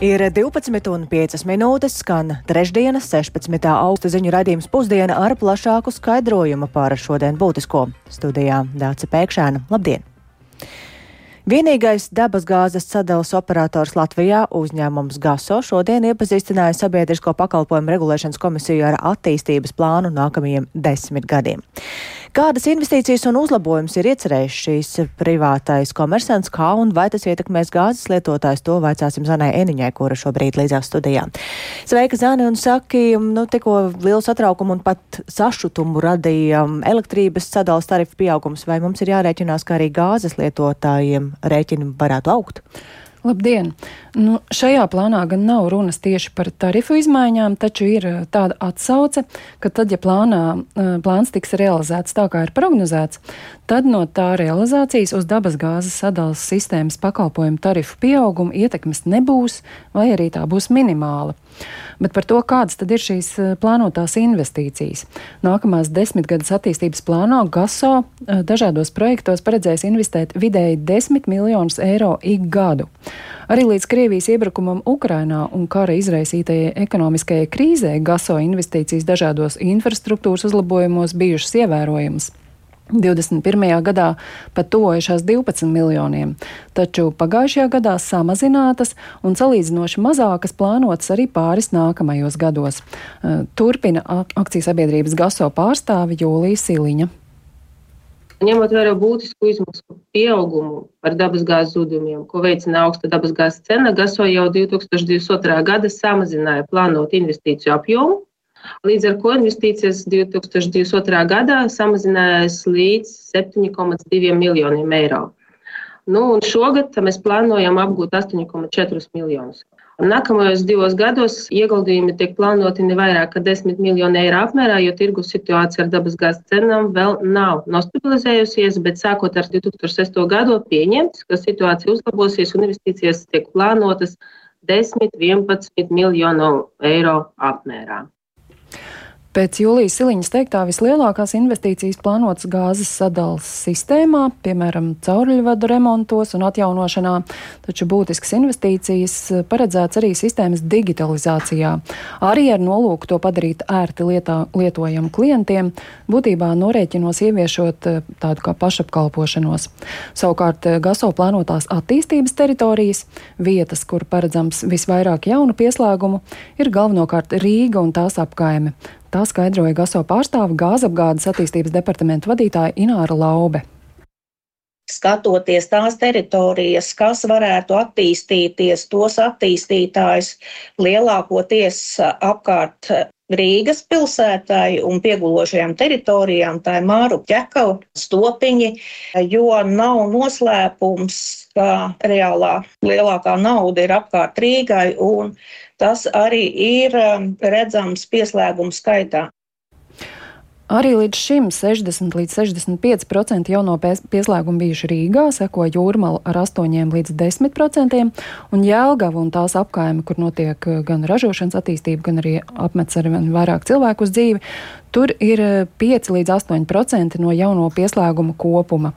Ir 12,5 minūtes, skan trešdienas, 16. augusta ziņu raidījums pusdiena ar plašāku skaidrojumu par šodien būtisko. Studijā Dāca Pēkšēna. Labdien! Vienīgais dabasgāzes sadalas operators Latvijā uzņēmums GASO šodien iepazīstināja Sabiedrisko pakalpojumu regulēšanas komisiju ar attīstības plānu nākamajiem desmit gadiem. Kādas investīcijas un uzlabojumus ir iecerējis šīs privātais komersants, kā un vai tas ietekmēs gāzes lietotājs, to vaicāsim Zanai Eniņai, kura šobrīd līdzās studijā. Sveika, Zani, un saki, nu, tikko lielu satraukumu un pat sašutumu radīja elektrības sadalas tarifu pieaugums, vai mums ir jārēķinās, ka arī gāzes lietotājiem rēķini varētu augt? Labdien! Nu, šajā plānā gan nav runas tieši par tarifu izmaiņām, taču ir eh, tāda atsauce, ka tad, ja plānā, eh, plāns tiks realizēts tā, kā ir prognozēts, tad no tā realizācijas uz dabasgāzes sadalas sistēmas pakalpojumu tarifu pieauguma ietekmes nebūs, vai arī tā būs minimāla. Bet par to, kādas tad ir šīs eh, plānotās investīcijas. Nākamās desmitgades attīstības plānā GASO eh, dažādos projektos paredzēs investēt vidēji 10 miljonus eiro ik gadu. Arī līdz Krievijas iebrukumam Ukrainā un kara izraisītajai ekonomiskajai krīzē GASO investīcijas dažādos infrastruktūras uzlabojumos bijušas ievērojamas. 21. gadā pat tuvojušās 12 miljoniem, taču pagājušajā gadā samazinātas un salīdzinoši mazākas plānotas arī pāris nākamajos gados. Eh, turpina akcijas sabiedrības GASO pārstāve Jūlija Siliņa. Ņemot vērā būtisku izmaksu pieaugumu par dabasgāzes zudumiem, ko veicina augsta dabasgāzes cena, GASO jau 2022. gada samazināja plānot investīciju apjomu Līdz ar to investīcijas 2022. gadā samazinājās līdz 7,2 miljoniem eiro. Nu, šogad mēs plānojam apgūt 8,4 miljonus. Nākamajos divos gados ieguldījumi tiek plānoti ne vairāk kā 10 miljonu eiro apmērā, jo tirgus situācija ar dabasgāzes cenām vēl nav nostabilizējusies, bet sākot ar 2006. gadu pieņemts, ka situācija uzlabosies un investīcijas tiek plānotas 10-11 miljonu eiro apmērā. Pēc Jūlijas Siliņas teiktā vislielākās investīcijas plānotas gāzes sadalas sistēmā, piemēram, cauruļvadu remontos un atjaunošanā, taču būtiskas investīcijas paredzēts arī sistēmas digitalizācijā, arī ar nolūku to padarīt ērti lietā, lietojamu klientiem, būtībā norēķinos ieviešot eh, tādu kā pašapkalpošanos. Savukārt eh, GASO plānotās attīstības teritorijas, vietas, kur paredzams visvairāk jaunu pieslēgumu, ir galvenokārt Rīga un tās apkaime Tā skaidroja GASO pārstāve gāzapgādes attīstības departamenta vadītāja Ināra Laube. Skatoties tās teritorijas, kas varētu attīstīties, tos attīstītājus lielākoties apkārt Rīgas pilsētai un piegulošajām teritorijām, tā ir Māru ķekava, stopiņi, jo nav noslēpums, ka reālā lielākā nauda ir apkārt Rīgai un tas arī ir um, redzams pieslēgumu skaitā. Arī līdz šim 60 līdz 65% jauno pieslēgumu bijuši Rīgā, seko Jūrmala ar 8 līdz 10%, un Jēlgava un tās apkaime, kur notiek uh, gan ražošanas attīstība, gan arī apmets ar vairāk cilvēku uz dzīvi, Tur ir 5 eh, līdz 8% no jauno pieslēgumu kopuma.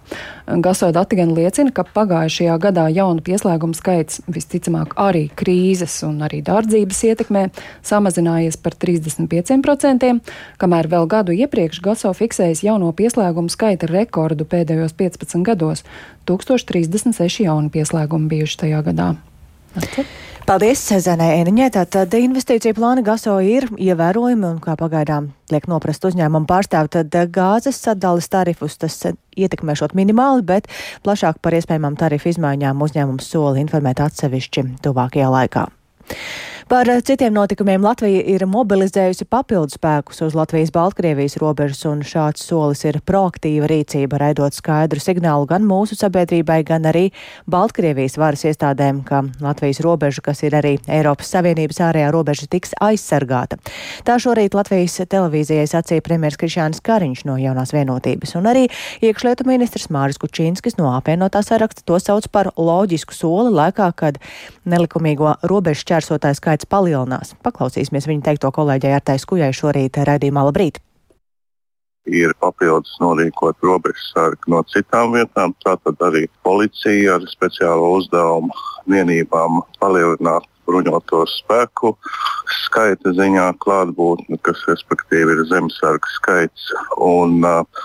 Gaso dati gan liecina, ka pagājušajā gadā jaunu pieslēgumu skaits visticamāk arī krīzes un arī dārdzības ietekmē samazinājies par 35%, kamēr vēl gadu iepriekš Gaso fiksējis jauno pieslēgumu skaita rekordu pēdējos 15 gados - 1036 jaunu pieslēgumu bijuši tajā gadā. Atcer? Paldies, Zenē Eniņē. Tātad investīcija plāni GASO ir ievērojami un, kā pagaidām liek noprast uzņēmumu pārstāvi, tad gāzes sadalas tarifus tas ietekmēšot minimāli, bet plašāk par iespējamām tarifu izmaiņām uzņēmums soli informēt atsevišķi tuvākajā laikā. Par citiem notikumiem Latvija ir mobilizējusi papildus spēkus uz Latvijas-Baltkrievijas robežas, un šāds solis ir proaktīva rīcība, raidot skaidru signālu gan mūsu sabiedrībai, gan arī Baltkrievijas varas iestādēm, ka Latvijas robeža, kas ir arī Eiropas Savienības ārējā robeža, tiks aizsargāta. Tā šorīt Latvijas televīzijai sacīja premjeras Krišāns Kariņš no jaunās vienotības, un arī iekšlietu ministrs Māris Kučīnskis no apvienotā saraksta to sauc par loģisku soli laikā, kad nelikumīgo robežu šķērsotājs skaits palielinās. Paklausīsimies viņa teikto kolēģei Artai Skujai šorīt raidījumā Labrīt ir papildus norīkot robežsargi no citām vietām. Tātad arī policija ar speciālo uzdevumu vienībām palielināt bruņoto spēku skaita ziņā klātbūtne, kas respektīvi ir zemesarga skaits. Un, uh,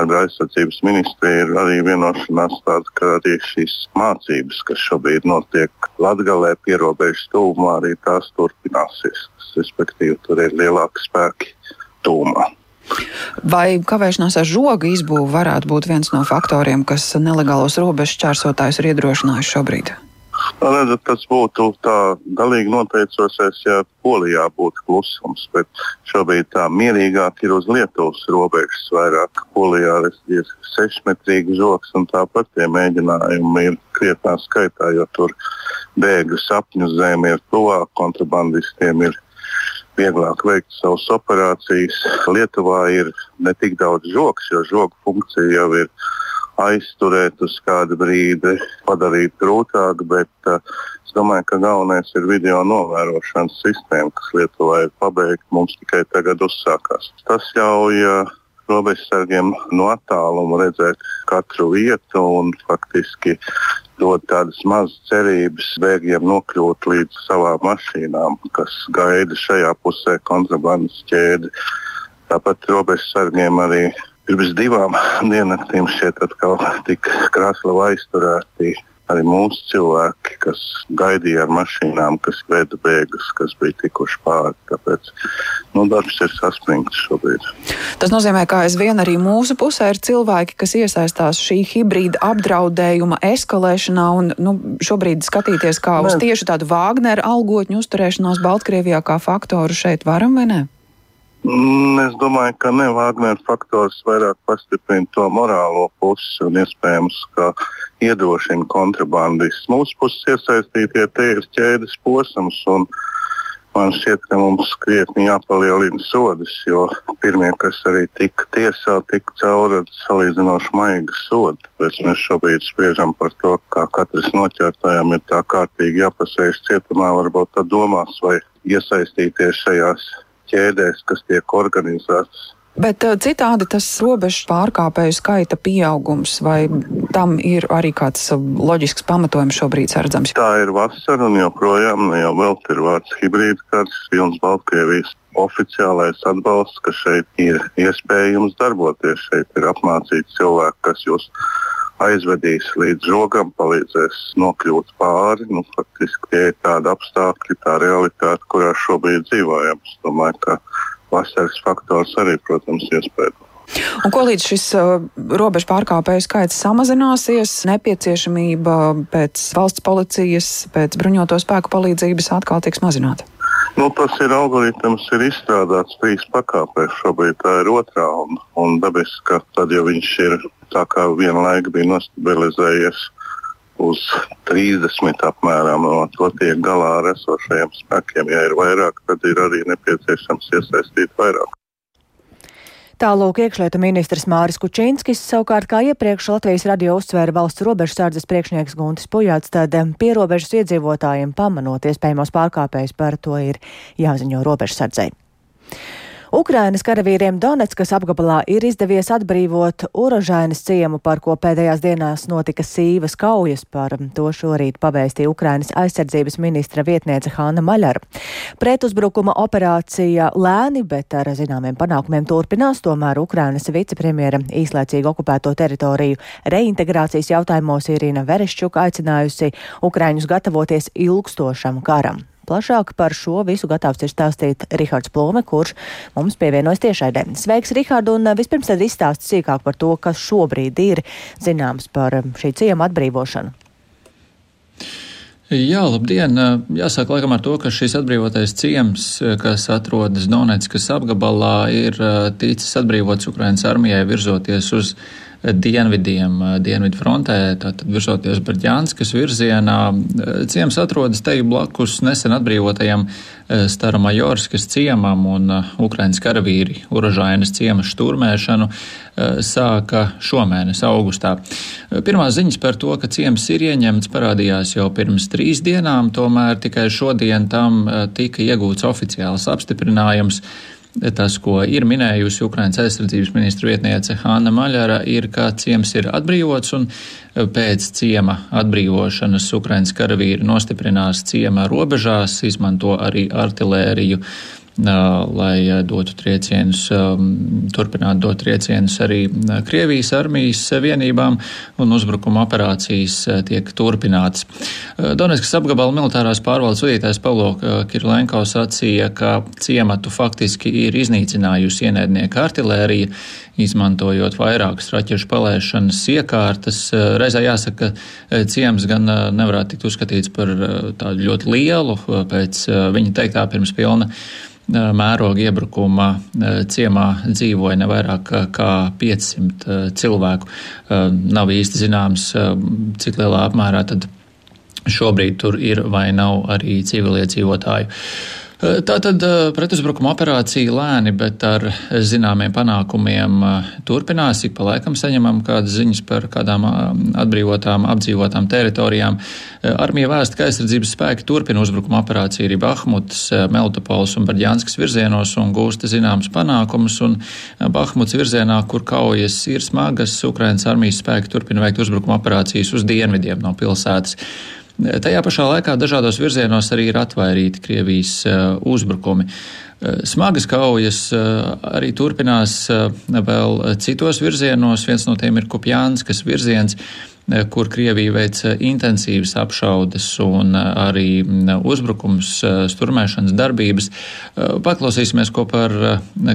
ar aizsardzības ministriju ir arī vienošanās tāda, ka arī šīs mācības, kas šobrīd notiek Latvijā, pierobežas tūmā, arī tās turpināsies. Respektīvi, tur ir lielāki spēki tūmā. Vai kavēšanās ar žoga izbūvi varētu būt viens no faktoriem, kas nelegālos robežu čērsotājus ir iedrošinājuši šobrīd? Redzat, tas būtu tā galīgi noteicosies, ja Polijā būtu klusums, bet šobrīd tā mierīgāk ir uz Lietuvas robežas vairāk. Polijā ir sešmetrīgs žoks un tāpat tie mēģinājumi ir krietnā skaitā, jo tur bēgļu sapņu zeme ir tuvāk, kontrabandistiem ir vieglāk veikt savas operācijas. Lietuvā ir ne tik daudz žoks, jo žoga funkcija jau ir aizturēt uz kādu brīdi, padarīt grūtāk, bet uh, es domāju, ka galvenais ir video novērošanas sistēma, kas Lietuvā ir pabeigta, mums tikai tagad uzsākās. Tas ļauj uh, robežsargiem no attāluma redzēt katru vietu un faktiski dod tādas mazas cerības bēgļiem nokļūt līdz savām mašīnām, kas gaida šajā pusē kontrabandas ķēdi. Tāpat robežsargiem arī pirms divām diennaktīm šeit atkal tika krāsla aizturēti arī mūsu cilvēki, kas gaidīja ar mašīnām, kas veda bēgļus, kas bija tikuši pāri. Tāpēc nu, darbs ir saspringts šobrīd. Tas nozīmē, ka aizvien arī mūsu pusē ir cilvēki, kas iesaistās šī hibrīda apdraudējuma eskalēšanā un nu, šobrīd skatīties kā uz tieši tādu Vāgneru algotņu uzturēšanās Baltkrievijā kā faktoru šeit varam vai ne? Mm, es domāju, ka ne Vāģnera faktors vairāk pastiprina to morālo pusi un iespējams, ka iedrošina kontrabandists. Mūsu puses iesaistītie tie ir ķēdes posms. Man šķiet, ka mums krietni jāpalielina sodas, jo pirmie, kas arī tika tiesāti, tika cauri ar salīdzinoši maigu sodu. Tāpēc mēs šobrīd spriežam par to, kā katrs noķertājam ir tā kārtīgi jāpasēž cietumā, varbūt tad domās, vai iesaistīties šajās ķēdēs, kas tiek organizētas. Bet uh, citādi tas robežu pārkāpēju skaita pieaugums, vai tam ir arī kāds uh, loģisks pamatojums šobrīd redzams? Tā ir vasara un joprojām nu, jau vēl ir vārds hibrīda karš, Vilns Baltkrievijas oficiālais atbalsts, ka šeit ir iespējams darboties. Šeit ir apmācīti cilvēki, kas jūs aizvedīs līdz žogam, palīdzēs nokļūt pāri. Nu, faktiski tie ir tādi apstākļi, tā realitāte, kurā šobrīd dzīvojam. Es domāju, ka vasaras faktors arī, protams, iespējams. Un ko līdz šis uh, robežu pārkāpēju skaits samazināsies, nepieciešamība pēc valsts policijas, pēc bruņoto spēku palīdzības atkal tiks mazināta? Nu, tas ir algoritms, ir izstrādāts trīs pakāpēs. Šobrīd tā ir otrā, un, un dabiski, ka tad, ja viņš ir tā kā viena laika bija nostabilizējies uz 30 apmēram, no to tiek galā ar esošajiem spēkiem. Ja ir vairāk, tad ir arī nepieciešams iesaistīt vairāk. Tālūk iekšlietu ministrs Māris Kučīnskis, savukārt kā iepriekš Latvijas radio uzsvēra valsts robežsardzes priekšnieks Guntis Pujāts, tad pierobežas iedzīvotājiem pamanot iespējamos pārkāpējus par to ir jāziņo robežsardzei. Ukrainas karavīriem Donetskas apgabalā ir izdevies atbrīvot Urožainas ciemu, par ko pēdējās dienās notika sīvas kaujas. Par to šorīt pavēstīja Ukrainas aizsardzības ministra vietniece Hanna Maļara. Pretuzbrukuma operācija lēni, bet ar zināmiem panākumiem turpinās, tomēr Ukrainas vicepremjera īslaicīgi okupēto teritoriju reintegrācijas jautājumos Irina Verešķuka aicinājusi Ukraiņus gatavoties ilgstošam karam. Plašāk par šo visu gatavs ir stāstīt Rihards Plome, kurš mums pievienojas tiešraidē. Sveiks, Rihard, un vispirms tad izstāst sīkāk par to, kas šobrīd ir zināms par šī ciema atbrīvošanu. Jā, labdien! Jāsāk laikam ar to, ka šis atbrīvotais ciems, kas atrodas Donetskas apgabalā, ir ticis atbrīvots Ukrainas armijai virzoties uz dienvidiem, dienvidu frontē, tātad virzoties Berģānskas virzienā. Ciems atrodas te blakus nesen atbrīvotajam Staramajorskas ciemam un Ukrainas karavīri Uražainas ciema šturmēšanu sāka šomēnes augustā. Pirmās ziņas par to, ka ciems ir ieņemts, parādījās jau pirms trīs dienām, tomēr tikai šodien tam tika iegūts oficiāls apstiprinājums. Tas, ko ir minējusi Ukrainas aizsardzības ministra vietniece Hanna Maļara, ir, ka ciems ir atbrīvots un pēc ciema atbrīvošanas Ukrainas karavīri nostiprinās ciema robežās, izmanto arī artilēriju lai dotu triecienus, turpinātu dot triecienus arī Krievijas armijas vienībām, un uzbrukuma operācijas tiek turpinātas. Donetskas apgabala militārās pārvaldes vadītājs Pavlo Kirlenko sacīja, ka ciematu faktiski ir iznīcinājusi ienaidnieka artilērija, izmantojot vairākas raķešu palaišanas iekārtas. Reizē jāsaka, ka ciems gan nevarētu tikt uzskatīts par tādu ļoti lielu, pēc viņa teiktā pirms pilna mēroga iebrukuma ciemā dzīvoja ne vairāk kā 500 cilvēku. Nav īsti zināms, cik lielā apmērā tad šobrīd tur ir vai nav arī civiliedzīvotāju. Tātad pretuzbrukuma operācija lēni, bet ar zināmiem panākumiem turpinās. Ik pa laikam saņemam kādas ziņas par kādām atbrīvotām, apdzīvotām teritorijām. Armija vēsta, ka aizsardzības spēki turpina uzbrukuma operāciju arī Bahmutas, Meltopols un Barģānskas virzienos un gūsta zināmas panākumus. Un Bahmutas virzienā, kur kaujas ir smagas, Ukrainas armijas spēki turpina veikt uzbrukuma operācijas uz dienvidiem no pilsētas. Tajā pašā laikā dažādos virzienos arī ir atvairīti Krievijas uh, uzbrukumi. Uh, smagas kaujas uh, arī turpinās vēl citos virzienos. Viens no tiem ir Kupjānskas virziens, kur Krievija veic intensīvas apšaudes un arī uzbrukums, sturmēšanas darbības. Paklausīsimies, ko par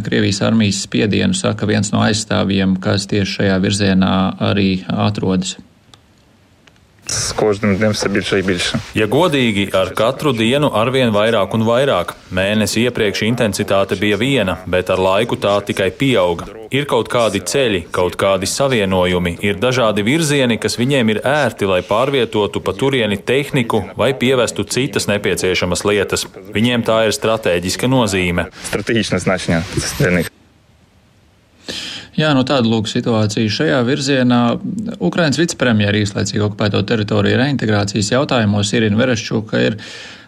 Krievijas armijas spiedienu saka viens no aizstāvjiem, kas tieši šajā virzienā arī atrodas З кожним днем все більше і більше. Ja godīgi, ar katru dienu arvien vairāk un vairāk. Mēnesi iepriekš intensitāte bija viena, bet ar laiku tā tikai pieauga. Ir kaut kādi ceļi, kaut kādi savienojumi, ir dažādi virzieni, kas viņiem ir ērti, lai pārvietotu pa turieni tehniku vai pievestu citas nepieciešamas lietas. Viņiem tā ir strateģiska nozīme. Стратегічне значення для них. Jā, nu tāda lūk situācija šajā virzienā. Ukrainas vicepremjera īslaicīgi okupēto teritoriju reintegrācijas jautājumos Irina Vereščuka ir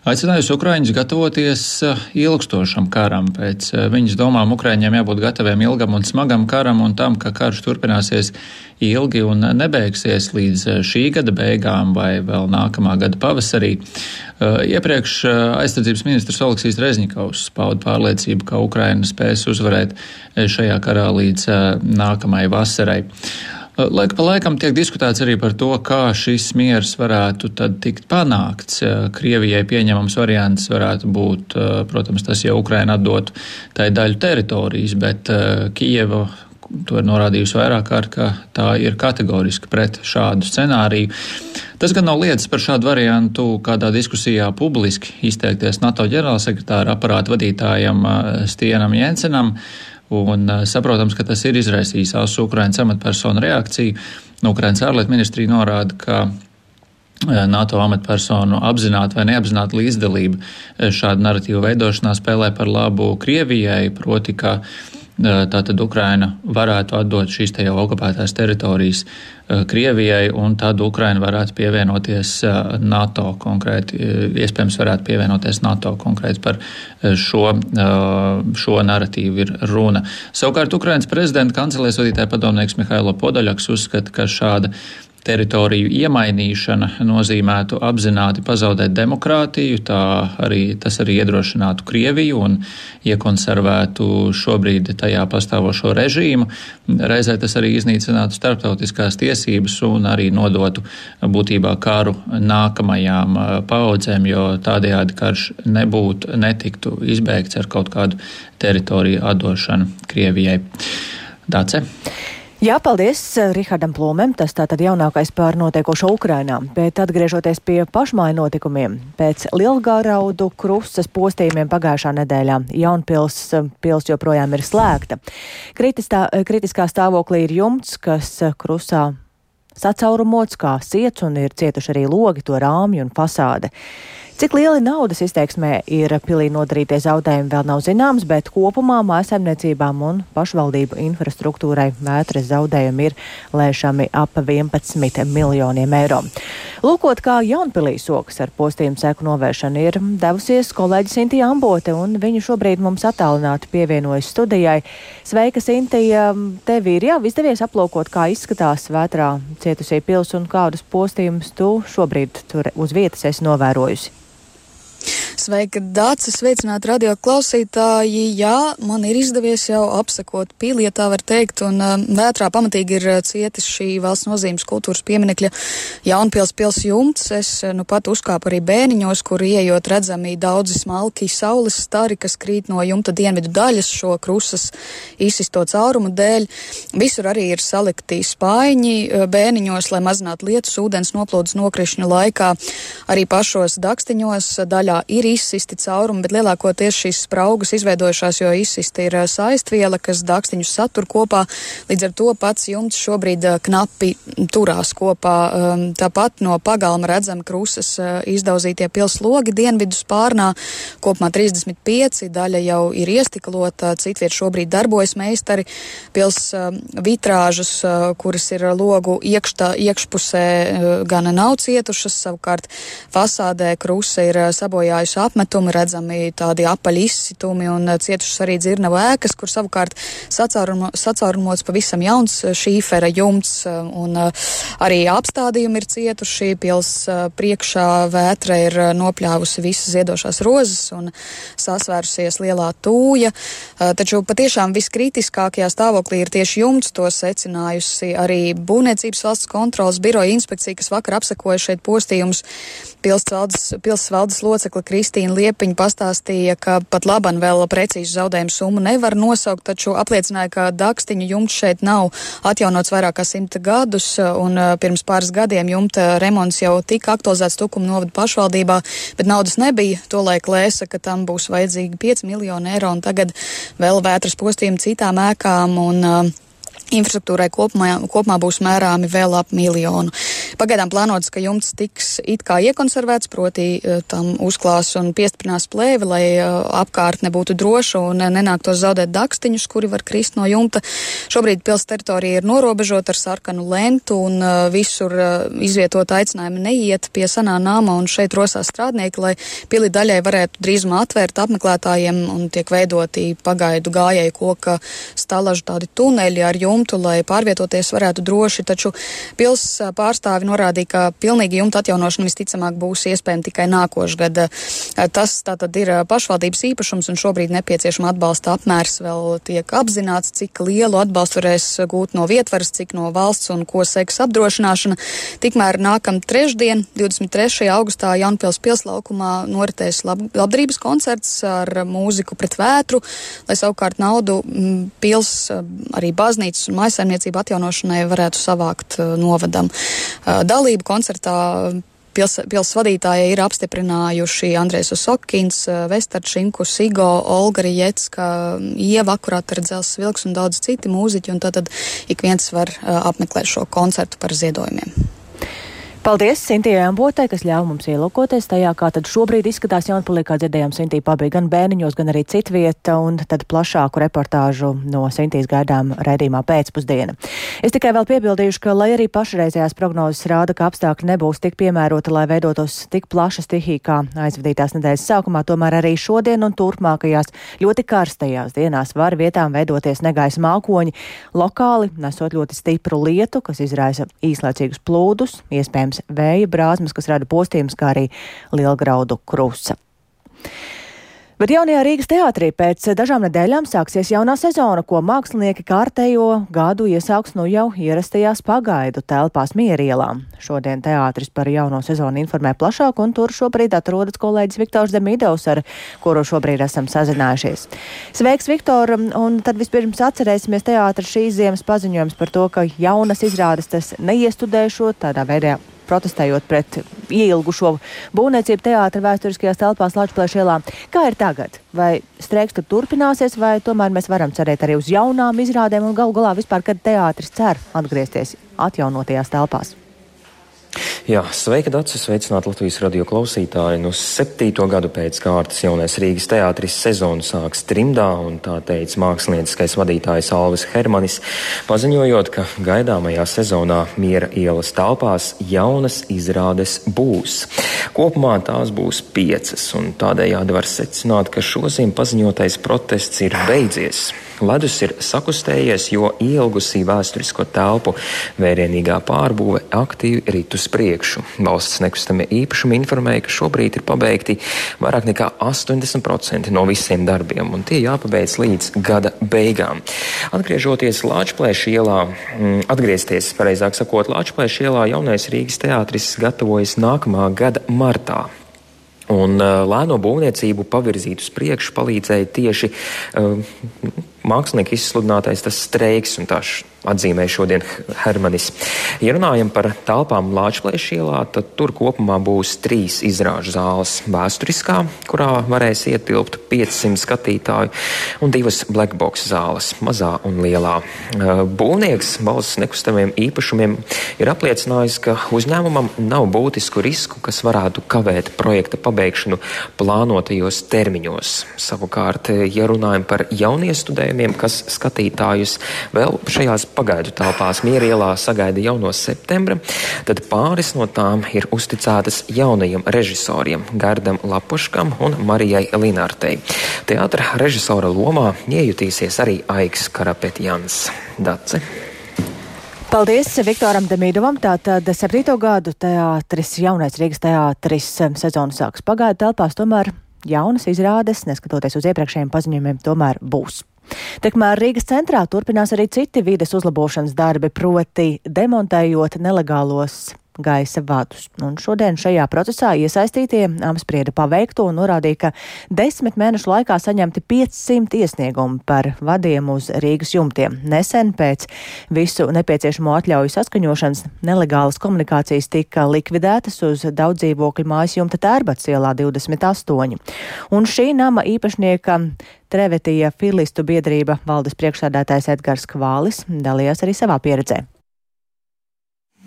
aicinājusi Ukraiņus gatavoties eh, ilgstošam karam. Pēc eh, viņas domām Ukraiņiem jābūt gataviem ilgam un smagam karam un tam, ka karš turpināsies ilgi un nebeigsies līdz eh, šī gada beigām vai vēl nākamā gada pavasarī. Iepriekš aizsardzības ministrs Oleksijas Rezņikovs pauda pārliecību, ka Ukraina spēs uzvarēt šajā karā līdz nākamajai vasarai. Laika pa laikam tiek diskutēts arī par to, kā šis miers varētu tikt panākts. Krievijai pieņemams variants varētu būt, protams, tas, ja Ukraina atdotu tai daļu teritorijas, bet Kijeva to ir norādījusi vairāk kārt, ka tā ir kategoriski pret šādu scenāriju. Tas gan nav lietas par šādu variantu kādā diskusijā publiski izteikties NATO ģenerālsekretāra aparāta vadītājam Stienam Jensenam. Un eh, saprotams, ka tas ir izraisījis ASV Ukraiņas amatpersonu reakciju. Nu, Ukraiņas ārlietu ministrija norāda, ka eh, NATO amatpersonu apzināti vai neapzināti līdzdalība eh, šāda narratīva veidošanā spēlē par labu Krievijai, proti, ka tātad Ukraina varētu atdot šīs te jau okupētās teritorijas Krievijai, un tad Ukraina varētu pievienoties NATO konkrēti, iespējams varētu pievienoties NATO konkrēti par šo, šo narratīvu ir runa. Savukārt Ukrainas prezidenta kancelēs vadītāja padomnieks Mihailo Podaļaks uzskata, ka šāda teritoriju iemainīšana nozīmētu apzināti pazaudēt demokrātiju, tā arī, tas arī iedrošinātu Krieviju un iekonservētu šobrīd tajā pastāvošo režīmu. Reizē tas arī iznīcinātu starptautiskās tiesības un arī nodotu būtībā karu nākamajām paudzēm, jo tādējādi karš nebūtu, netiktu izbeigts ar kaut kādu teritoriju atdošanu Krievijai. Dace. Jā, paldies eh, Rihardam Plūmēm. Tas tātad jaunākais par notiekošo Ukrainā. Bet atgriežoties pie pašmāju notikumiem, pēc Lielgāraudu krustas postījumiem pagājušā nedēļā Jaunpils eh, pils joprojām ir slēgta. Kritistā, eh, kritiskā stāvoklī ir jumts, kas krusā sacaurumots kā siets un ir cietuši arī logi, to rāmju un fasāde. Cik lieli naudas izteiksmē ir pilī nodarītie zaudējumi vēl nav zināms, bet kopumā mājasemniecībām un pašvaldību infrastruktūrai vētras zaudējumi ir lēšami ap 11 miljoniem eiro. Lūkot, kā Jaunpilī sokas ar postījumu seku novēršanu ir devusies kolēģis Sintija Ambote, un viņa šobrīd mums attālināti pievienojas studijai. Sveika, Sintija! Tev ir jau izdevies aplūkot, kā izskatās vētrā cietusī pils un kādus postījumus tu šobrīd tur uz vietas esi novērojusi. Sveika, Dācis, sveicināt radio klausītāji. Jā, man ir izdevies jau apsekot pīli, ja tā var teikt, un um, vētrā pamatīgi ir uh, cietis šī valsts nozīmes kultūras pieminekļa Jaunpils pils jumts. Es uh, nu pat uzkāpu arī bēniņos, kur ieejot redzami daudzi smalki saules stari, kas krīt no jumta dienvidu daļas šo krusas izsisto caurumu dēļ. Visur arī ir salikti spaiņi uh, bēniņos, lai mazinātu lietus ūdens noplūdes nokrišņu laikā. Arī pašos dakstiņos daļā ir izsisti caurumi, bet lielākoties šīs spraugas izveidojušās, jo izsisti ir saistviela, kas dākstiņus satur kopā. Līdz ar to pats jumts šobrīd knapi turās kopā. Tāpat no pagalma redzam krusas izdauzītie pilslogi dienvidu spārnā. Kopumā 35, daļa jau ir iestiklota, citviet šobrīd darbojas meistari. Pils vitrāžas, kuras ir logu iekštā, iekšpusē, gan nav cietušas, savukārt fasādē krusa ir sabojājusi bijuši apmetumi, redzami tādi apaļi izsitumi un eh, cietušas arī dzirnavu ēkas, kur savukārt sacaurumo, sacaurumots pavisam jauns eh, šīfera jumts eh, un arī apstādījumi ir cietuši. Pils priekšā vētra ir nopļāvusi visas ziedošās rozes un sasvērusies lielā tūja. Taču patiešām viskritiskākajā stāvoklī ir tieši jumts, to secinājusi arī Būvniecības valsts kontrolas biroja inspekcija, kas vakar apsekoja šeit postījumus. Pilsvaldes valdes locekla Kristīna Liepiņa pastāstīja, ka pat laban vēl precīzu zaudējumu summu nevar nosaukt, taču apliecināja, ka dakstiņu jumts šeit nav atjaunots vairāk kā simta gadus, un uh, pirms pāris gadiem jumta remonts jau tika aktualizēts Tukuma novada pašvaldībā, bet naudas nebija. Tolaik lēsa, ka tam būs vajadzīgi 5 miljoni eiro, un tagad vēl vētras postījumi citām ēkām. Un, uh, Infrastruktūrai kopumā, kopumā būs mērāmi vēl ap miljonu. Pagaidām plānots, ka jumts tiks it kā iekonservēts, proti e, tam uzklās un piestiprinās plēvi, lai e, apkārtne būtu droša un nenāktos zaudēt dakstiņus, kuri var krist no jumta. Šobrīd pils teritorija ir norobežota ar sarkanu lentu un e, visur izvietot aicinājumi neiet pie sanā nama un šeit rosās strādnieki, lai pili daļai varētu drīzumā atvērt apmeklētājiem un tiek veidoti pagaidu gājēju koka stalažu tādi tuneļi ar jumtu jumtu, lai pārvietoties varētu droši, taču pils pārstāvi norādīja, ka pilnīgi jumta atjaunošana visticamāk būs iespējama tikai nākošgad. Tas tātad ir pašvaldības īpašums un šobrīd nepieciešama atbalsta apmērs vēl tiek apzināts, cik lielu atbalstu varēs gūt no vietvaras, cik no valsts un ko seks apdrošināšana. Tikmēr nākam trešdien, 23. augustā Jaunpils pilslaukumā noritēs lab labdarības koncerts ar mūziku pret vētru, lai savukārt naudu pils arī baznīcas un maisaimniecību atjaunošanai varētu savākt uh, novadam. Uh, dalību koncertā pils, pils vadītāji ir apstiprinājuši Andrēs Osokins, Vestards Šimku, Sigo, Olga Rietska, Ieva Akurāt ar Dzels Vilks un daudz citi mūziķi, un tad ik viens var apmeklēt šo koncertu par ziedojumiem. Paldies Sintijai Ambotē, kas ļauj mums ielūkoties tajā, kā tad šobrīd izskatās Jaunpilī, kā dzirdējām Sintī pabija gan bērniņos, gan arī citvieta, un tad plašāku reportāžu no Sintīs gaidām raidījumā pēcpusdiena. Es tikai vēl piebildīšu, ka, lai arī pašreizējās prognozes rāda, ka apstākļi nebūs tik piemēroti, lai veidotos tik plaša stihija kā aizvadītās nedēļas sākumā, tomēr arī šodien un turpmākajās ļoti karstajās dienās var vietām veidoties negaisa mākoņi, lokāli nesot ļoti stipru lietu, kas izraisa īslaicīgus plūdus, iespējams iespējams vēja brāzmas, kas rada postījumus, kā arī lielgraudu krusa. Bet jaunajā Rīgas teātrī pēc dažām nedēļām sāksies jaunā sezona, ko mākslinieki kārtējo gadu iesauks nu jau ierastajās pagaidu telpās mierielā. Šodien teātris par jauno sezonu informē plašāk, un tur šobrīd atrodas kolēģis Viktors Demidovs, ar kuru šobrīd esam sazinājušies. Sveiks, Viktor! Un tad vispirms atcerēsimies teātra šīs ziemas paziņojums par to, ka jaunas izrādes tas neiestudēšot tādā veidā protestējot pret ielgušo būvniecību teātra vēsturiskajās telpās Latvijas ielā. Kā ir tagad? Vai streiks tur turpināsies, vai tomēr mēs varam cerēt arī uz jaunām izrādēm un galu galā vispār, kad teātris cer atgriezties atjaunotajās telpās? Jā, sveika, Dārcis! Sveicināti Latvijas radio klausītāji! Nu, septīto gadu pēc kārtas jaunais Rīgas teātris sezonu sāks trimdā, un tā teica mākslinieckais vadītājs Alvis Hermanis, paziņojot, ka gaidāmajā sezonā miera ielas telpās jaunas izrādes būs. Kopumā tās būs piecas, un tādējādi var secināt, ka šoziem paziņotais protests ir beidzies. Ledus ir sakustējies, jo ilgusī vēsturisko telpu vērienīgā pārbūve aktīvi rit uz priekšu. Valsts nekustamie īpašumi informēja, ka šobrīd ir pabeigti vairāk nekā 80% no visiem darbiem, un tie jāpabeidz līdz gada beigām. Atgriežoties Lāčplēša ielā, mm, atgriezties, pareizāk sakot, Lāčplēša ielā jaunais Rīgas teātris gatavojas nākamā gada martā. Un uh, lēno būvniecību pavirzīt uz priekšu palīdzēja tieši uh, mākslinieka izsludinātais streiks un tā atzīmēja šodien Hermanis. Ja runājam par telpām Lāčplēša ielā, tad tur kopumā būs trīs izrāžu zāles - vēsturiskā, kurā varēs ietilpt 500 skatītāju, un divas blackbox zāles - mazā un lielā. Būvnieks valsts nekustamiem īpašumiem ir apliecinājis, ka uzņēmumam nav būtisku risku, kas varētu kavēt projekta pabeigšanu plānotajos termiņos. Savukārt, ja runājam par jauniestudējumiem, kas skatītājus vēl šajās pagaidu telpās Mierielā sagaida jau no septembra, tad pāris no tām ir uzticētas jaunajiem režisoriem Gardam Lapuškam un Marijai Linārtei. Teātra režisora lomā iejutīsies arī Aiks Karapetjans. Dace. Paldies Viktoram Demīdovam. Tātad septīto gadu teātris, jaunais Rīgas teātris sezonu sāks pagaidu telpās, tomēr jaunas izrādes, neskatoties uz iepriekšējiem paziņojumiem, tomēr būs. Tikmēr Rīgas centrā turpinās arī citi vides uzlabošanas darbi, proti demontējot nelegālos gaisa vadus. Un šodien šajā procesā iesaistītie apsprieda paveikto un norādīja, ka desmit mēnešu laikā saņemti 500 iesniegumi par vadiem uz Rīgas jumtiem. Nesen pēc visu nepieciešamo atļauju saskaņošanas nelegālas komunikācijas tika likvidētas uz daudz dzīvokļu mājas jumta Tērbats ielā 28. Un šī nama īpašnieka Trevetija filistu biedrība valdes priekšsādātājs Edgars Kvālis dalījās arī savā pieredzē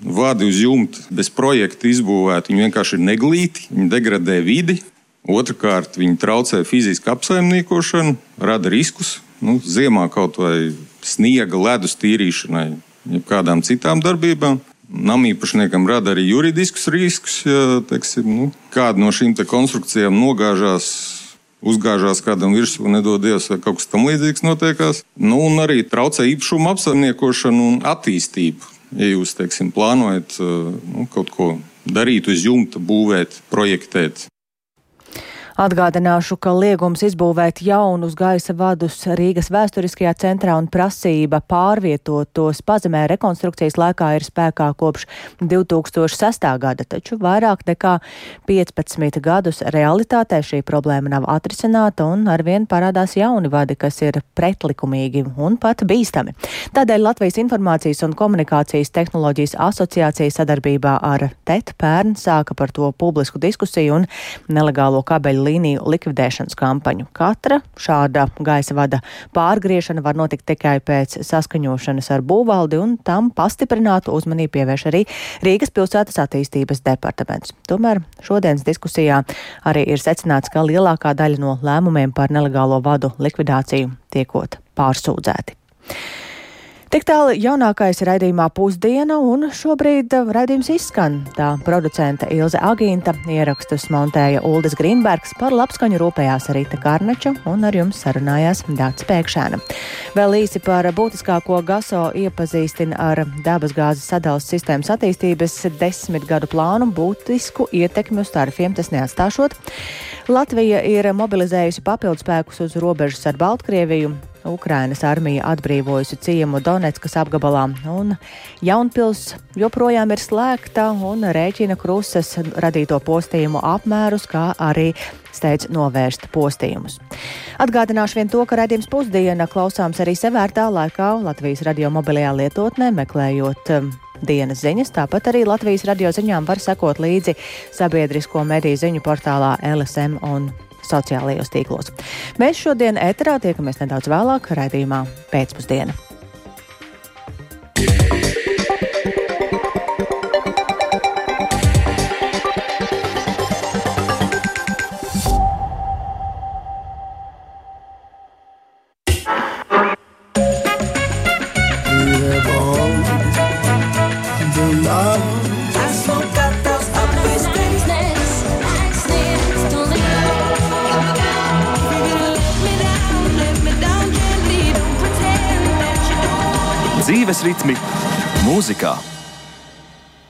vadi uz jumta bez projekta izbūvēti. Viņi vienkārši ir neglīti, viņi degradē vidi. Otrakārt, viņi traucē fizisku apsaimniekošanu, rada riskus. Nu, ziemā kaut vai sniega, ledus tīrīšanai, jebkādām citām darbībām. Namīpašniekam rada arī juridiskus riskus, ja teiksim, nu, kāda no šīm konstrukcijām nogāžās uzgāžās kādam virsū, nedod Dievs, vai kaut kas tam līdzīgs notiekās. Nu, un arī traucē īpašumu apsaimniekošanu un attīstību ja jūs teiksim, plānojat eh, nu, kaut ko darīt uz jumta, būvēt, projektēt. Atgādināšu, ka liegums izbūvēt jaunus gaisa vadus Rīgas vēsturiskajā centrā un prasība pārvietot tos pazemē rekonstrukcijas laikā ir spēkā kopš 2006. gada, taču vairāk nekā 15 gadus realitātē šī problēma nav atrisināta un arvien parādās jauni vadi, kas ir pretlikumīgi un pat bīstami. Tādēļ Latvijas Informācijas un komunikācijas tehnoloģijas asociācija sadarbībā ar TET pērn sāka par to publisku diskusiju un nelegālo kabeļu līniju likvidēšanas kampaņu. Katra šāda gaisa vada pārgriešana var notikt tikai pēc saskaņošanas ar būvvaldi, un tam pastiprinātu uzmanību pievērš arī Rīgas pilsētas attīstības departaments. Tomēr šodienas diskusijā arī ir secināts, ka lielākā daļa no lēmumiem par nelegālo vadu likvidāciju tiekot pārsūdzēti. Tik tālu jaunākais raidījumā pusdiena, un šobrīd raidījums izskan. Tā producente Ilze Agīnta ierakstus montēja Uldis Grīnbergs, par labskaņu rūpējās Rīta Karnača un ar jums sarunājās Dāts Pēkšēna. Vēl īsi par būtiskāko GASO iepazīstina ar dabasgāzes sadalas sistēmas attīstības desmit gadu plānu būtisku ietekmi uz tarifiem tas neatstāšot. Latvija ir mobilizējusi papildspēkus uz robežas ar Baltkrieviju. Ukrainas armija atbrīvojusi ciemu Donetskas apgabalā, un Jaunpils joprojām ir slēgta un rēķina krusas radīto postījumu apmērus, kā arī steidz novērst postījumus. Atgādināšu vien to, ka redzījums pusdiena klausāms arī sevērtā laikā Latvijas radio mobilajā lietotnē, meklējot um, dienas ziņas. Tāpat arī Latvijas radio ziņām var sekot līdzi sabiedrisko mediju ziņu portālā LSM un sociālajos tīklos. Mēs šodien ēterā tiekamies nedaudz vēlāk raidījumā pēcpusdiena. America.